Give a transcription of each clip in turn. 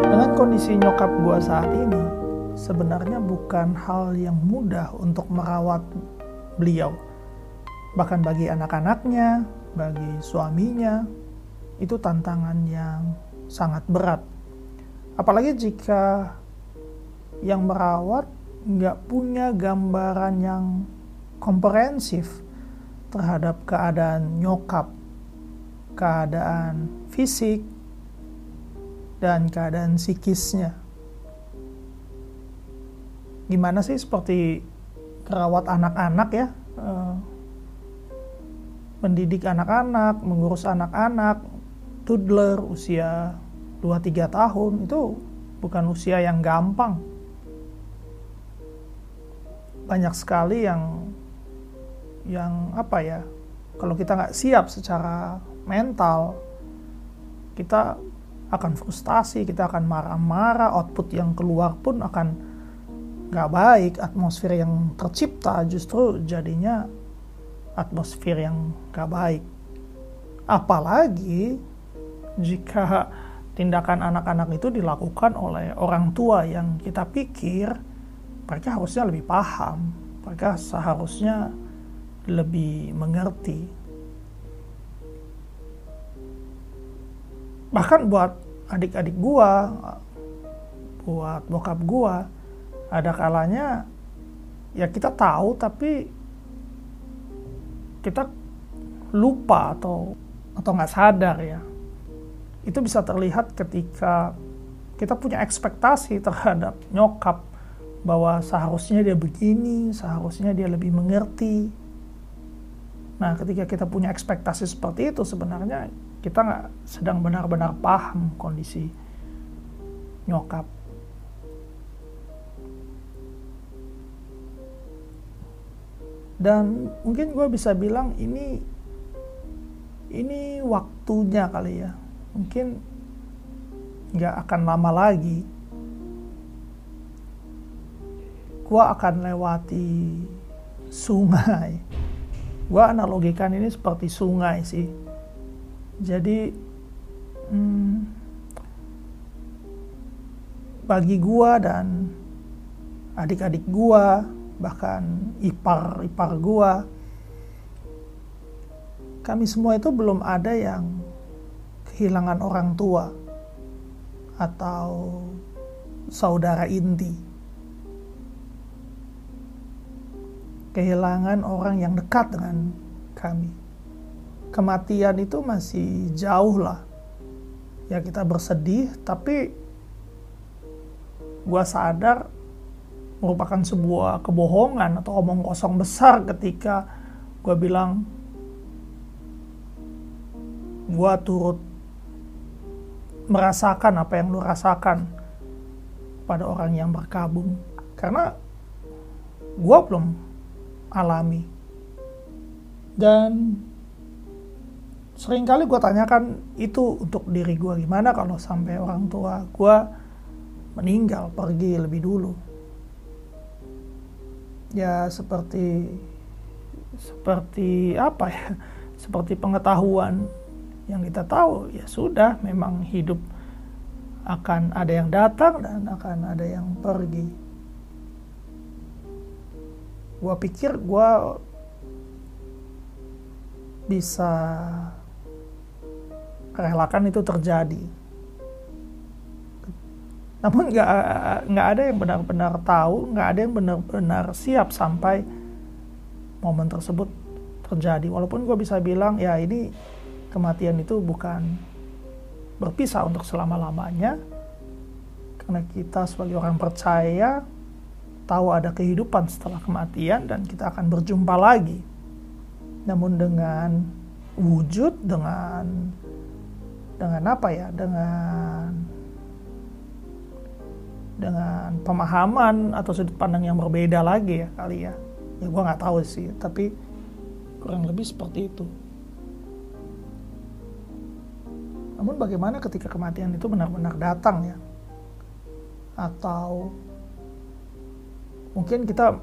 Dengan kondisi nyokap gua saat ini, sebenarnya bukan hal yang mudah untuk merawat beliau. Bahkan bagi anak-anaknya, bagi suaminya, itu tantangan yang sangat berat. Apalagi jika yang merawat nggak punya gambaran yang komprehensif terhadap keadaan nyokap, keadaan fisik, dan keadaan psikisnya. Gimana sih seperti merawat anak-anak ya, eh, mendidik anak-anak, mengurus anak-anak, toddler usia 2-3 tahun itu bukan usia yang gampang. Banyak sekali yang yang apa ya, kalau kita nggak siap secara mental, kita akan frustasi, kita akan marah-marah, output yang keluar pun akan nggak baik, atmosfer yang tercipta justru jadinya atmosfer yang nggak baik. Apalagi jika tindakan anak-anak itu dilakukan oleh orang tua yang kita pikir mereka harusnya lebih paham, mereka seharusnya lebih mengerti. Bahkan buat adik-adik gua, buat bokap gua, ada kalanya ya kita tahu tapi kita lupa atau atau nggak sadar ya. Itu bisa terlihat ketika kita punya ekspektasi terhadap nyokap bahwa seharusnya dia begini, seharusnya dia lebih mengerti. Nah, ketika kita punya ekspektasi seperti itu, sebenarnya kita nggak sedang benar-benar paham kondisi nyokap. Dan mungkin gue bisa bilang ini ini waktunya kali ya mungkin nggak akan lama lagi gua akan lewati sungai gua analogikan ini seperti sungai sih jadi hmm, bagi gua dan adik-adik gua bahkan ipar-ipar gua kami semua itu belum ada yang kehilangan orang tua atau saudara inti. Kehilangan orang yang dekat dengan kami. Kematian itu masih jauh lah. Ya kita bersedih, tapi gua sadar merupakan sebuah kebohongan atau omong kosong besar ketika gue bilang gue turut merasakan apa yang lu rasakan pada orang yang berkabung karena gue belum alami. Dan sering kali gue tanyakan itu untuk diri gue gimana kalau sampai orang tua gue meninggal pergi lebih dulu? Ya seperti seperti apa ya? Seperti pengetahuan yang kita tahu ya sudah memang hidup akan ada yang datang dan akan ada yang pergi. Gua pikir gua bisa relakan itu terjadi. Namun nggak nggak ada yang benar-benar tahu, nggak ada yang benar-benar siap sampai momen tersebut terjadi. Walaupun gue bisa bilang ya ini kematian itu bukan berpisah untuk selama-lamanya karena kita sebagai orang percaya tahu ada kehidupan setelah kematian dan kita akan berjumpa lagi. Namun dengan wujud dengan dengan apa ya? Dengan dengan pemahaman atau sudut pandang yang berbeda lagi ya kali ya. Ya gue nggak tahu sih tapi kurang lebih seperti itu. Namun bagaimana ketika kematian itu benar-benar datang ya? Atau mungkin kita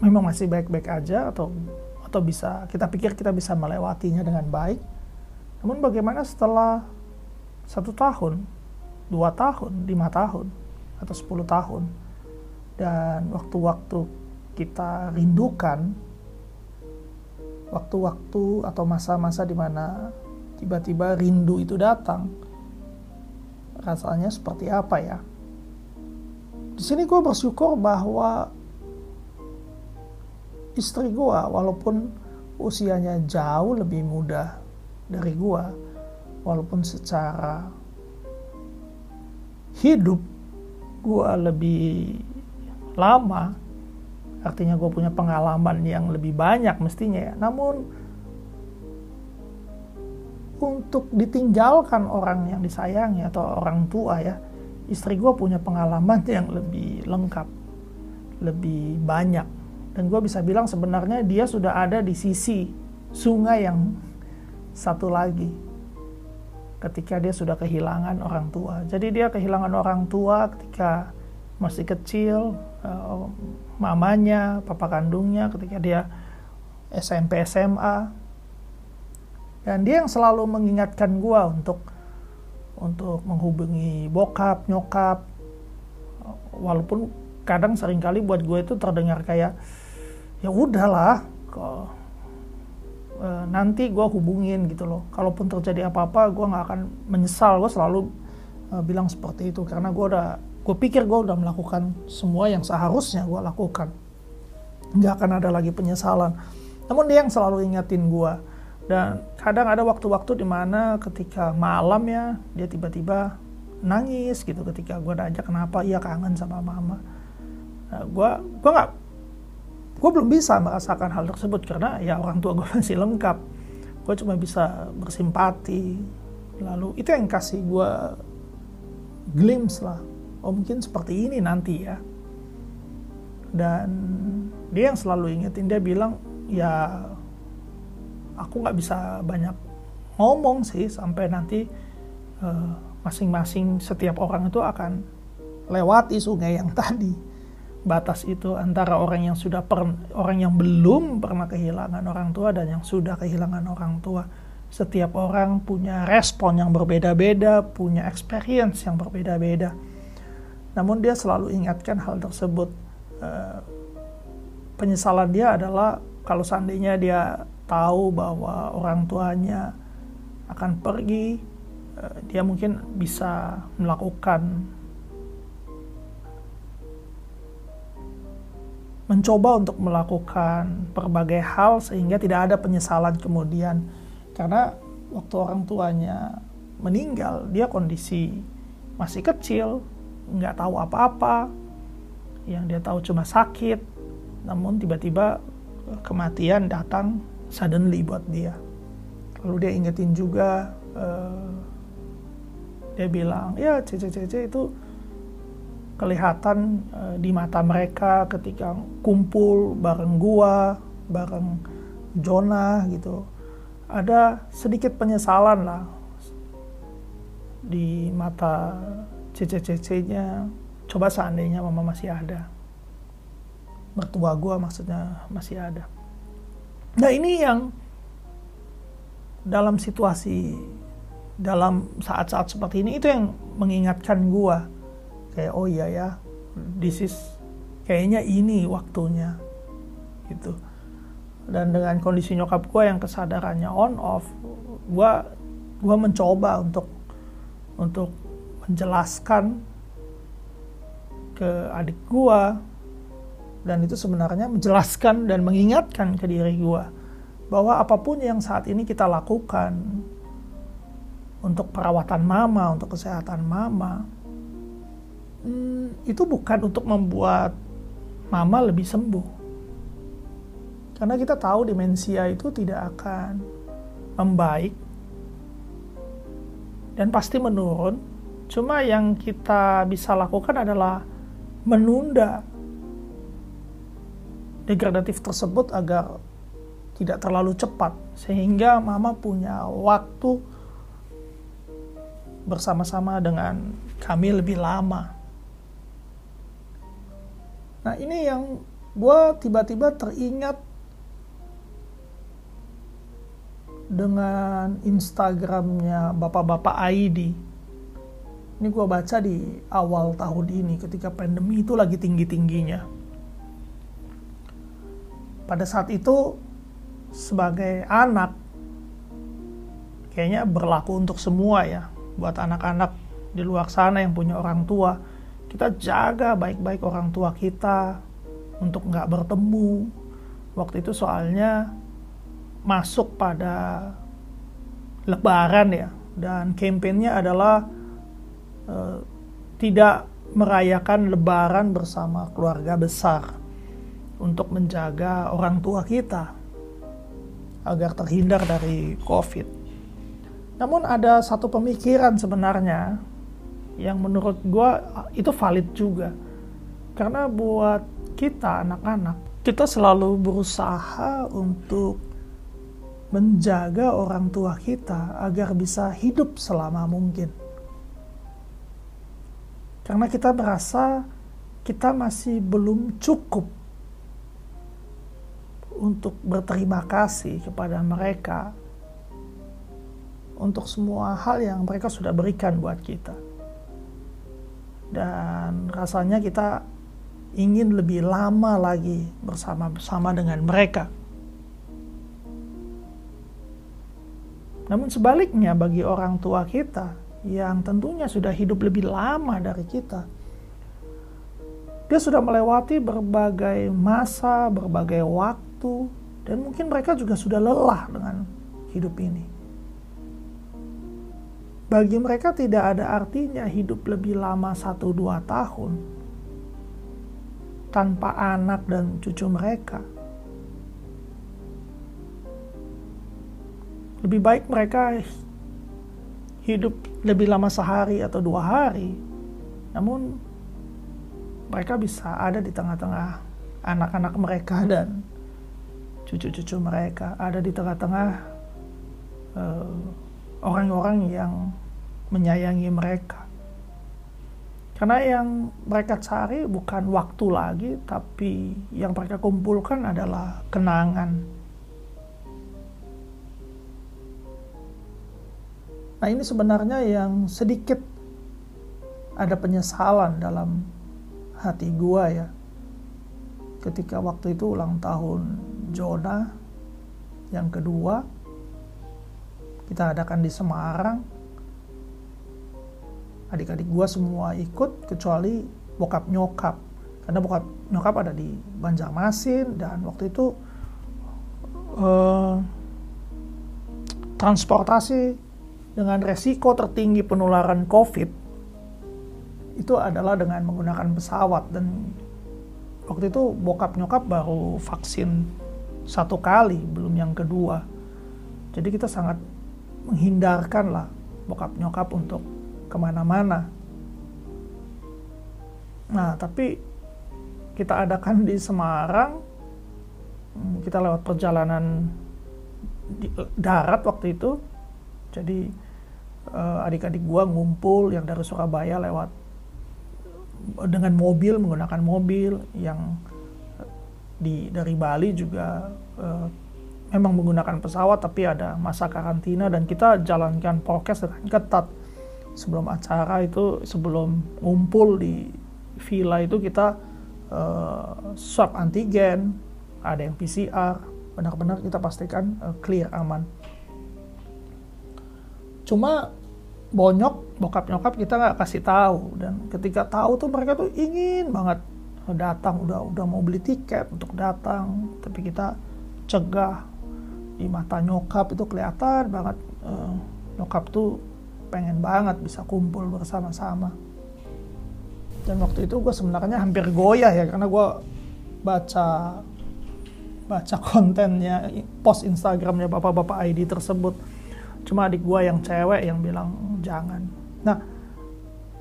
memang masih baik-baik aja atau atau bisa kita pikir kita bisa melewatinya dengan baik. Namun bagaimana setelah satu tahun, dua tahun, lima tahun, atau sepuluh tahun, dan waktu-waktu kita rindukan, waktu-waktu atau masa-masa di mana tiba-tiba rindu itu datang, rasanya seperti apa ya? Di sini gue bersyukur bahwa istri gue walaupun usianya jauh lebih muda dari gue walaupun secara hidup gue lebih lama artinya gue punya pengalaman yang lebih banyak mestinya ya. Namun untuk ditinggalkan orang yang disayangi atau orang tua ya istri gue punya pengalaman yang lebih lengkap lebih banyak dan gue bisa bilang sebenarnya dia sudah ada di sisi sungai yang satu lagi ketika dia sudah kehilangan orang tua. Jadi dia kehilangan orang tua ketika masih kecil, uh, mamanya, papa kandungnya ketika dia SMP SMA. Dan dia yang selalu mengingatkan gue untuk untuk menghubungi bokap, nyokap. Walaupun kadang sering kali buat gue itu terdengar kayak ya udahlah kok e, nanti gue hubungin gitu loh. Kalaupun terjadi apa-apa gue nggak akan menyesal. Gue selalu e, bilang seperti itu. Karena gue udah gue pikir gue udah melakukan semua yang seharusnya gue lakukan. Nggak akan ada lagi penyesalan. Namun dia yang selalu ingetin gue dan kadang ada waktu-waktu di mana ketika malam ya dia tiba-tiba nangis gitu. Ketika gue ajak kenapa? Ia kangen sama mama. Nah, gue gue nggak gue belum bisa merasakan hal tersebut karena ya orang tua gue masih lengkap. Gue cuma bisa bersimpati. Lalu itu yang kasih gue glimpse lah oh mungkin seperti ini nanti ya. Dan dia yang selalu ingetin dia bilang ya aku nggak bisa banyak ngomong sih sampai nanti eh, masing-masing uh, setiap orang itu akan lewati sungai yang tadi batas itu antara orang yang sudah per, orang yang belum pernah kehilangan orang tua dan yang sudah kehilangan orang tua. Setiap orang punya respon yang berbeda-beda, punya experience yang berbeda-beda. Namun dia selalu ingatkan hal tersebut. Uh, penyesalan dia adalah kalau seandainya dia tahu bahwa orang tuanya akan pergi, uh, dia mungkin bisa melakukan mencoba untuk melakukan berbagai hal sehingga tidak ada penyesalan kemudian. Karena waktu orang tuanya meninggal dia kondisi masih kecil nggak tahu apa-apa. Yang dia tahu cuma sakit namun tiba-tiba kematian datang suddenly buat dia lalu dia ingetin juga uh, dia bilang ya cece itu kelihatan uh, di mata mereka ketika kumpul bareng gua, bareng Jonah gitu. Ada sedikit penyesalan lah di mata cece-cecenya. Coba seandainya mama masih ada. Mertua gua maksudnya masih ada. Nah ini yang dalam situasi dalam saat-saat seperti ini itu yang mengingatkan gua. Kayak oh iya ya this is kayaknya ini waktunya gitu. Dan dengan kondisi nyokap gue yang kesadarannya on off gue gue mencoba untuk untuk menjelaskan ke adik gue dan itu sebenarnya menjelaskan dan mengingatkan ke diri gue bahwa apa pun yang saat ini kita lakukan untuk perawatan mama, untuk kesehatan mama, hmm, itu bukan untuk membuat mama lebih sembuh. Karena kita tahu demensia itu tidak akan membaik dan pasti menurun. Cuma yang kita bisa lakukan adalah menunda degradatif tersebut agar tidak terlalu cepat sehingga mama punya waktu bersama-sama dengan kami lebih lama. Nah ini yang gue tiba-tiba teringat dengan Instagramnya bapak-bapak ID. Ini gue baca di awal tahun ini ketika pandemi itu lagi tinggi-tingginya. Pada saat itu sebagai anak kayaknya berlaku untuk semua ya buat anak-anak di luar sana yang punya orang tua. Kita jaga baik-baik orang tua kita untuk nggak bertemu. Waktu itu soalnya masuk pada Lebaran ya dan kampanyenya adalah uh, tidak merayakan Lebaran bersama keluarga besar untuk menjaga orang tua kita agar terhindar dari COVID. Namun ada satu pemikiran sebenarnya yang menurut gue itu valid juga. Karena buat kita anak-anak, kita selalu berusaha untuk menjaga orang tua kita agar bisa hidup selama mungkin. Karena kita merasa kita masih belum cukup untuk berterima kasih kepada mereka untuk semua hal yang mereka sudah berikan buat kita. Dan rasanya kita ingin lebih lama lagi bersama-sama dengan mereka. Namun sebaliknya bagi orang tua kita yang tentunya sudah hidup lebih lama dari kita, dia sudah melewati berbagai masa, berbagai waktu, dan mungkin mereka juga sudah lelah dengan hidup ini. Bagi mereka tidak ada artinya hidup lebih lama 1-2 tahun tanpa anak dan cucu mereka lebih baik mereka hidup lebih lama sehari atau dua hari namun mereka bisa ada di tengah-tengah anak-anak mereka dan cucu-cucu mereka ada di tengah-tengah uh, orang-orang yang menyayangi mereka karena yang mereka cari bukan waktu lagi tapi yang mereka kumpulkan adalah kenangan Nah ini sebenarnya yang sedikit ada penyesalan dalam hati gua ya. Ketika waktu itu ulang tahun Jona yang kedua kita adakan di Semarang. Adik-adik gua semua ikut kecuali bokap nyokap. Karena bokap nyokap ada di Banjarmasin dan waktu itu uh, transportasi dengan resiko tertinggi penularan COVID itu adalah dengan menggunakan pesawat dan waktu itu bokap nyokap baru vaksin satu kali belum yang kedua. Jadi kita sangat menghindarkan lah bokap nyokap untuk ke mana-mana. Nah tapi kita adakan di Semarang hmm, kita lewat perjalanan di darat waktu itu. Jadi uh, adik-adik gua ngumpul yang dari Surabaya lewat dengan mobil menggunakan mobil yang di dari Bali juga uh, memang menggunakan pesawat tapi ada masa karantina dan kita jalankan prokes dengan ketat. Sebelum acara itu sebelum ngumpul di villa itu kita uh, swab antigen ada yang PCR benar-benar kita pastikan uh, clear aman. Cuma bonyok bokap nyokap kita nggak kasih tahu dan ketika tahu tuh mereka tuh ingin banget datang udah udah mau beli tiket untuk datang. Tapi kita cegah. Di mata nyokap itu kelihatan banget uh, nyokap tuh pengen banget bisa kumpul bersama-sama. Dan waktu itu gue sebenarnya hampir goyah ya karena gue baca baca kontennya post Instagramnya bapak-bapak ID tersebut. Cuma adik gue yang cewek yang bilang jangan. Nah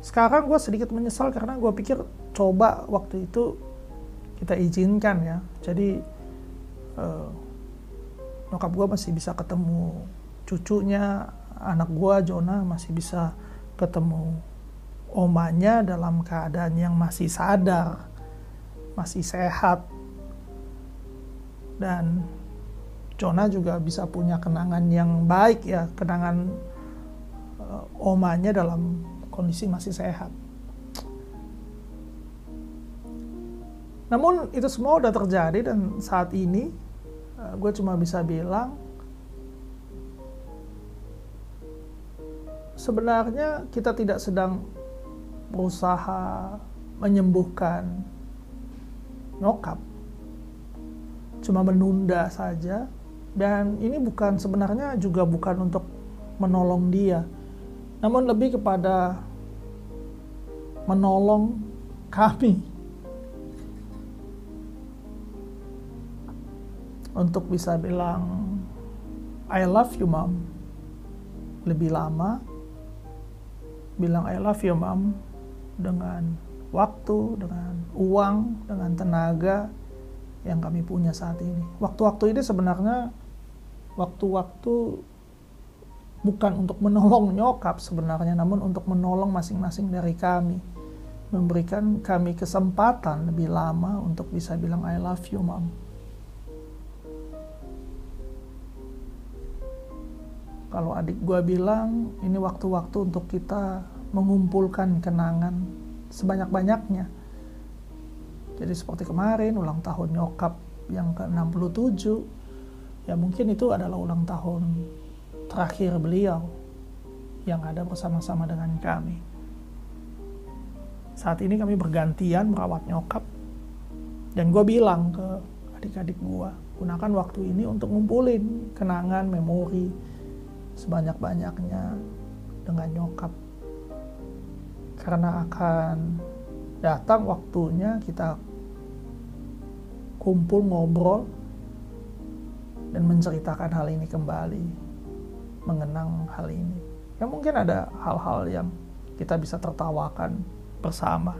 sekarang gue sedikit menyesal karena gue pikir coba waktu itu kita izinkan ya. Jadi uh, nyokap gue masih bisa ketemu cucunya anak gue Jona masih bisa ketemu omanya dalam keadaan yang masih sadar masih sehat. Dan Jonah juga bisa punya kenangan yang baik ya kenangan uh, omanya dalam kondisi masih sehat namun itu semua udah terjadi dan saat ini uh, gue cuma bisa bilang sebenarnya kita tidak sedang berusaha menyembuhkan nyokap. Cuma menunda saja. Dan ini bukan sebenarnya juga bukan untuk menolong dia. Namun lebih kepada menolong kami untuk bisa bilang I love you mom lebih lama bilang I love you mom dengan waktu, dengan uang, dengan tenaga yang kami punya saat ini. Waktu-waktu ini sebenarnya waktu-waktu bukan untuk menolong nyokap sebenarnya, namun untuk menolong masing-masing dari kami. Memberikan kami kesempatan lebih lama untuk bisa bilang I love you mom. Kalau adik gue bilang ini waktu-waktu untuk kita mengumpulkan kenangan sebanyak-banyaknya. Jadi seperti kemarin ulang tahun nyokap yang ke-67, ya mungkin itu adalah ulang tahun terakhir beliau yang ada bersama-sama dengan kami. Saat ini kami bergantian merawat nyokap dan gue bilang ke adik-adik gue, gunakan waktu ini untuk ngumpulin kenangan, memori sebanyak-banyaknya dengan nyokap karena akan datang waktunya kita kumpul ngobrol dan menceritakan hal ini kembali, mengenang hal ini. Ya mungkin ada hal-hal yang kita bisa tertawakan bersama.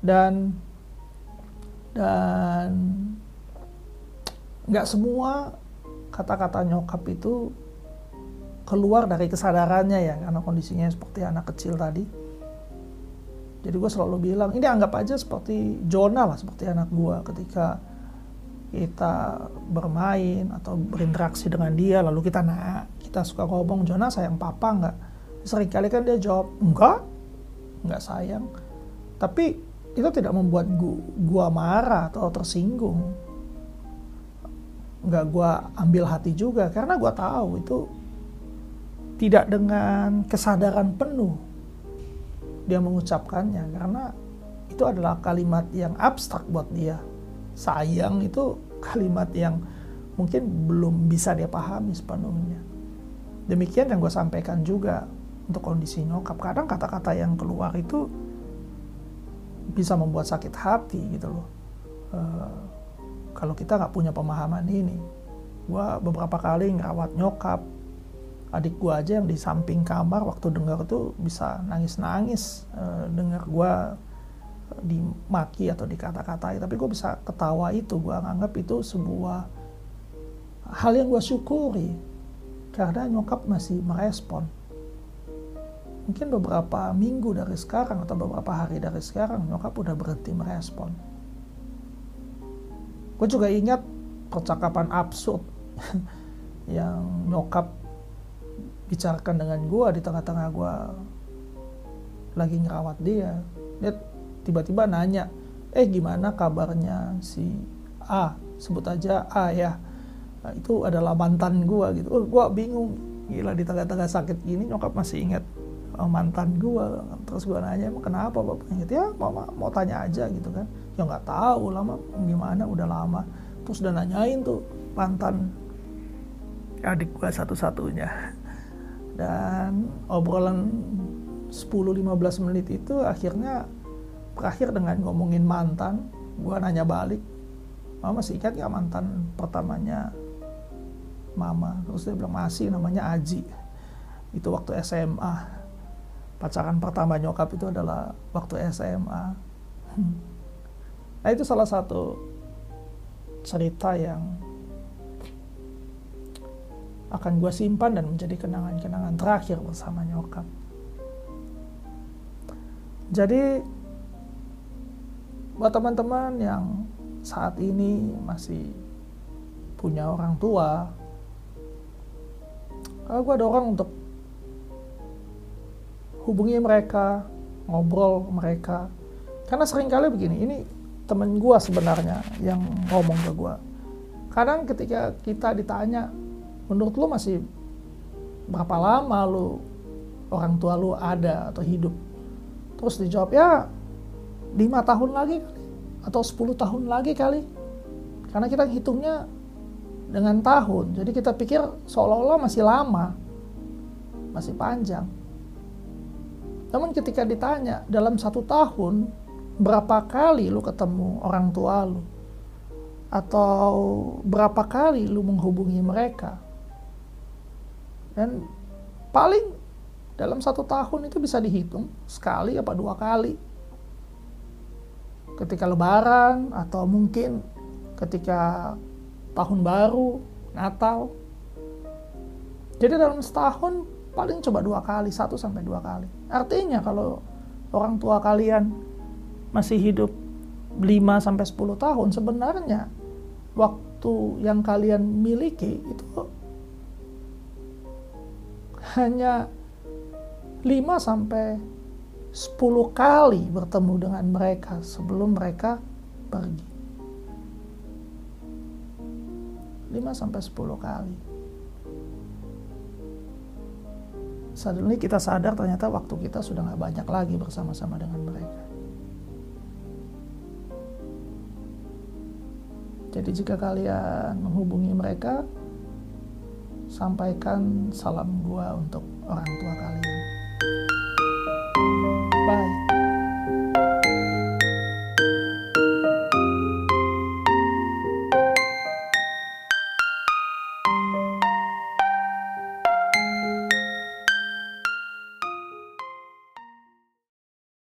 Dan dan nggak semua kata-kata nyokap itu keluar dari kesadarannya ya karena kondisinya seperti anak kecil tadi. Jadi gue selalu bilang ini anggap aja seperti Jonah lah seperti anak gue ketika kita bermain atau berinteraksi dengan dia lalu kita nak kita suka ngomong Jonah sayang papa nggak? Sering kali kan dia jawab enggak enggak sayang. Tapi itu tidak membuat gua, gua marah atau tersinggung. Nggak gue ambil hati juga karena gue tahu itu tidak dengan kesadaran penuh dia mengucapkannya karena itu adalah kalimat yang abstrak buat dia. Sayang itu kalimat yang mungkin belum bisa dia pahami sepenuhnya. Demikian yang gue sampaikan juga untuk kondisi nyokap. Kadang kata-kata yang keluar itu bisa membuat sakit hati gitu loh. Uh, kalau kita nggak punya pemahaman ini gue beberapa kali ngerawat nyokap. Adik gue aja yang di samping kamar waktu dengar tuh bisa nangis-nangis e, dengar gue dimaki atau dikata-katai. Tapi gue bisa ketawa itu gue nganggap itu sebuah hal yang gue syukuri. Karena nyokap masih merespon mungkin beberapa minggu dari sekarang atau beberapa hari dari sekarang nyokap udah berhenti merespon. Gue juga ingat percakapan absurd yang nyokap bicarakan dengan gue di tengah-tengah gue lagi ngerawat dia. Dia tiba-tiba nanya eh gimana kabarnya si A? Sebut aja A ya. Nah, itu adalah mantan gue gitu. Gue bingung gila di tengah-tengah sakit gini nyokap masih ingat mantan gue terus gue nanya emang kenapa bapak ingat ya mama mau tanya aja gitu kan. Ya nggak tahu lama gimana? Udah lama. Terus udah nanyain tuh mantan adik gue satu-satunya. Dan obrolan 10-15 menit itu akhirnya berakhir dengan ngomongin mantan. Gue nanya balik mama masih ingat ya mantan pertamanya mama? Terus dia bilang masih namanya Aji. Itu waktu SMA pacaran pertama nyokap itu adalah waktu SMA Nah itu salah satu cerita yang akan gue simpan dan menjadi kenangan-kenangan terakhir bersama nyokap. Jadi buat teman-teman yang saat ini masih punya orang tua, kalau gue dorong untuk hubungi mereka, ngobrol mereka. Karena sering kali begini, ini temen gue sebenarnya yang ngomong ke gue. Kadang ketika kita ditanya, menurut lu masih berapa lama lu orang tua lu ada atau hidup? Terus dijawab, ya lima tahun lagi atau 10 tahun lagi kali. Karena kita hitungnya dengan tahun, jadi kita pikir seolah-olah masih lama, masih panjang. Namun ketika ditanya dalam satu tahun berapa kali lu ketemu orang tua lu? Atau berapa kali lu menghubungi mereka? Dan paling dalam satu tahun itu bisa dihitung sekali apa dua kali. Ketika lebaran atau mungkin ketika tahun baru Natal. Jadi dalam setahun paling coba dua kali satu sampai dua kali artinya kalau orang tua kalian masih hidup 5 sampai 10 tahun sebenarnya waktu yang kalian miliki itu hanya 5 sampai 10 kali bertemu dengan mereka sebelum mereka pergi. 5 sampai 10 kali. Ini kita sadar ternyata waktu kita sudah nggak banyak lagi bersama-sama dengan mereka. Jadi jika kalian menghubungi mereka, sampaikan salam gua untuk orang tua